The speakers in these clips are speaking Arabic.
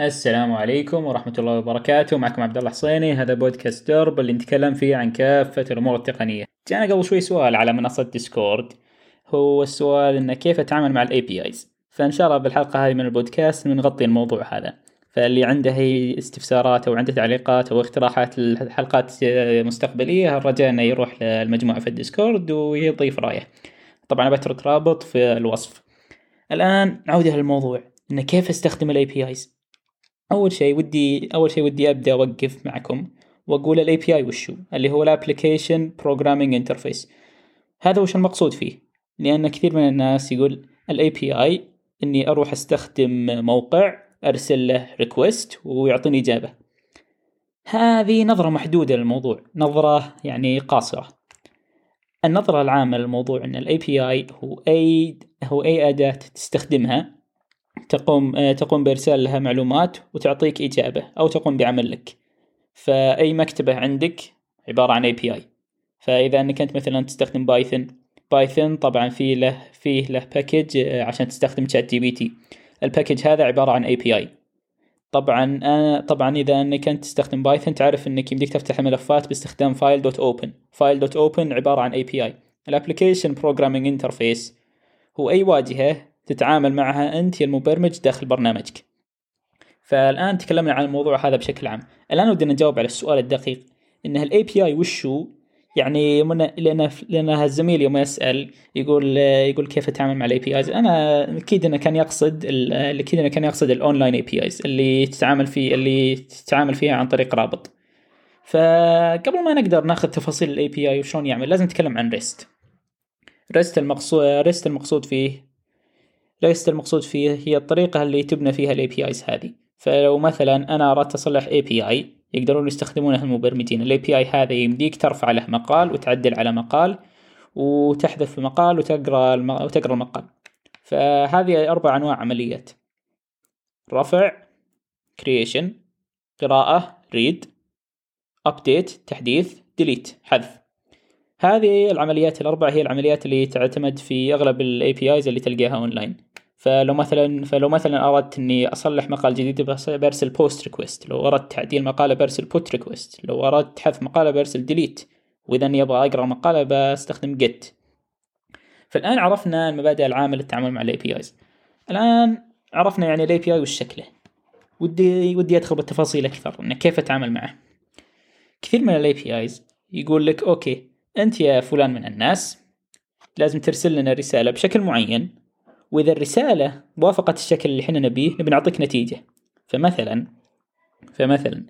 السلام عليكم ورحمة الله وبركاته. معكم عبد الله حصيني. هذا بودكاست درب اللي نتكلم فيه عن كافة الأمور التقنية. جانا قبل شوي سؤال على منصة Discord. هو السؤال إنه كيف أتعامل مع ال APIs فإن شاء الله بالحلقة هذه من البودكاست بنغطي الموضوع هذا. فاللي عنده هي استفسارات أو عنده تعليقات أو اقتراحات لحلقات مستقبلية الرجاء إنه يروح للمجموعة في ال Discord ويضيف رأيه. طبعا بترك رابط في الوصف. الآن عودة للموضوع إنه كيف أستخدم ال APIs أول شيء ودي أول شيء ودي أبدأ أوقف معكم وأقول ال API وشو؟ اللي هو ال application programming interface هذا وش المقصود فيه؟ لأن كثير من الناس يقول ال API إني أروح أستخدم موقع أرسل له request ويعطيني إجابة. هذه نظرة محدودة للموضوع نظرة يعني قاصرة. النظرة العامة للموضوع إن ال API هو أي هو أي أداة تستخدمها تقوم آه، تقوم بإرسال لها معلومات وتعطيك إجابة أو تقوم بعمل لك. فأي مكتبة عندك عبارة عن API فإذا أنك أنت مثلا تستخدم Python Python طبعا فيه له فيه له package آه، عشان تستخدم ChatGPT ال package هذا عبارة عن API طبعا أنا طبعا إذا أنك أنت تستخدم Python تعرف أنك يمديك تفتح الملفات باستخدام file dot open file dot open عبارة عن API ال application programming interface هو أي واجهة تتعامل معها أنت يا المبرمج داخل برنامجك. فالآن تكلمنا عن الموضوع هذا بشكل عام. الآن ودنا نجاوب على السؤال الدقيق. إن ال API وشو؟ يعني من لأن لأن الزميل يوم يسأل يقول يقول كيف أتعامل مع ال APIs أنا أكيد إنه كان يقصد أكيد إنه كان يقصد ال online APIs اللي تتعامل فيه اللي تتعامل فيها عن طريق رابط. فقبل ما نقدر ناخذ تفاصيل ال API وشلون يعمل لازم نتكلم عن REST REST المقصود REST المقصود فيه REST المقصود فيه هي الطريقة اللي تبنى فيها APIs هذه. فلو مثلا أنا أردت أصلح API يقدرون يستخدمونها المبرمجين. API هذا يمديك ترفع له مقال وتعدل على مقال وتحذف مقال وتقرأ الم... وتقرأ المقال. فهذه أربع أنواع عمليات. رفع creation قراءة read update تحديث delete حذف. هذه العمليات الأربع هي العمليات اللي تعتمد في ال APIs اللي تلقاها اونلاين فلو مثلا فلو مثلا أردت إني أصلح مقال جديد برسل POST request لو أردت تعديل مقالة برسل PUT request لو أردت حذف مقالة برسل DELETE وإذا إني أبغى أقرأ مقالة بستخدم GET فالآن عرفنا المبادئ العامة للتعامل مع ال APIs الآن عرفنا يعني ال API وش شكله. ودي ودي أدخل بالتفاصيل أكثر إنه كيف أتعامل معه. كثير من ال APIs يقول لك okay أنت يا فلان من الناس لازم ترسل لنا رسالة بشكل معين. وإذا الرسالة وافقت الشكل اللي إحنا نبيه نبي نعطيك نتيجة. فمثلا فمثلا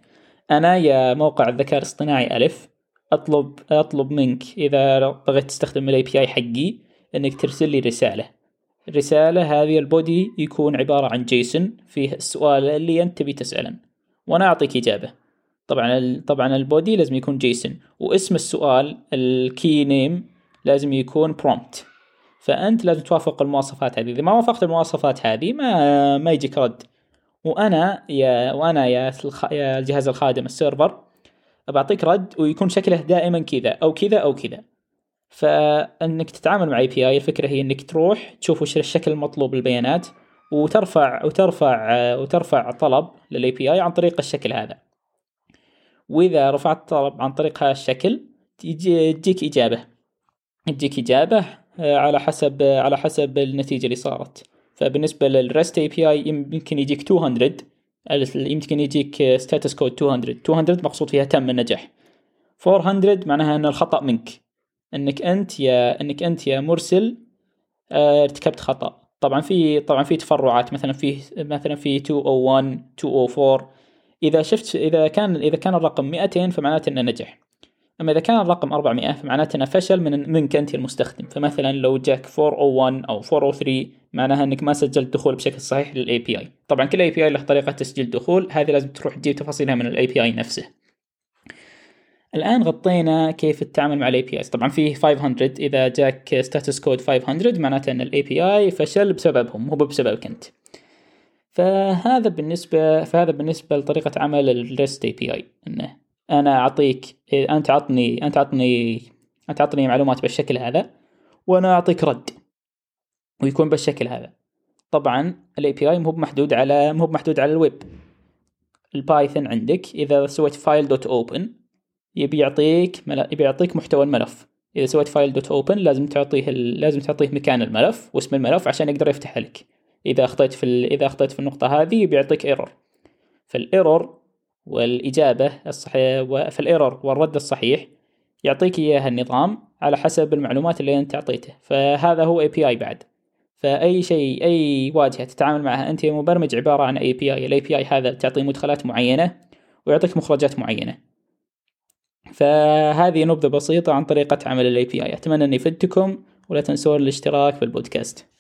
أنا يا موقع الذكاء الاصطناعي ألف أطلب أطلب منك إذا بغيت تستخدم ال API حقي إنك ترسل لي رسالة. الرسالة هذه ال body يكون عبارة عن JSON فيه السؤال اللي أنت تبي تسأله. وأنا أعطيك إجابة. طبعا طبعا ال body لازم يكون JSON. واسم السؤال ال key name لازم يكون prompt فأنت لازم توافق المواصفات هذه. إذا ما وافقت المواصفات هذه ما ما يجيك رد. وأنا يا وأنا يا يا الجهاز الخادم ال server بعطيك رد ويكون شكله دائما كذا أو كذا أو كذا. فأنك تتعامل مع API الفكرة هي إنك تروح تشوف وش الشكل المطلوب للبيانات وترفع وترفع وترفع طلب لل API عن طريق الشكل هذا. وإذا رفعت طلب عن طريق هذا الشكل تجيك إجابة. تجيك إجابة على حسب على حسب النتيجة اللي صارت. فبالنسبة لل REST API يمكن يجيك 200 يمكن يجيك status code 200 200 مقصود فيها تم النجاح. 400 معناها إن الخطأ منك. إنك أنت يا إنك أنت يا مرسل آه، ارتكبت خطأ. طبعا في طبعا في تفرعات. مثلا في مثلا في 201 204 إذا شفت إذا كان إذا كان الرقم 200 فمعناته إنه نجح. أما إذا كان الرقم 400 فمعناته إنه فشل من منك انت المستخدم. فمثلا لو جاك 401 أو 403 معناها إنك ما سجلت دخول بشكل صحيح لل API طبعا كل API له طريقة تسجيل دخول هذه لازم تروح تجيب تفاصيلها من ال API نفسه. الآن غطينا كيف التعامل مع API طبعا فيه 500 إذا جاك status code 500 معناته إن ال API فشل بسببهم مو بسببك أنت. فهذا بالنسبة فهذا بالنسبة لطريقة عمل ال REST API إنه أنا أعطيك أنت عطني أنت عطني أنت عطني معلومات بالشكل هذا وأنا أعطيك رد ويكون بالشكل هذا طبعا ال API مو محدود على مو محدود على الويب ال Python عندك إذا سويت file dot open يبي يعطيك. يبي يعطيك محتوى الملف إذا سويت file dot open لازم تعطيه. لازم تعطيه مكان الملف واسم الملف عشان يقدر يفتح لك إذا أخطيت في. إذا أخطيت في النقطة هذه بيعطيك error فال error والإجابة الصحيحه فال error والرد الصحيح يعطيك إياها النظام على حسب المعلومات اللي أنت أعطيته. فهذا هو API بعد. فأي شيء أي واجهة تتعامل معها أنت مبرمج عبارة عن ال A PI هذا تعطيه مدخلات معينة ويعطيك مخرجات معينة. فهذه نبذة بسيطة عن طريقة عمل ال API أتمنى أني فدتكم ولا تنسون الاشتراك بالبودكاست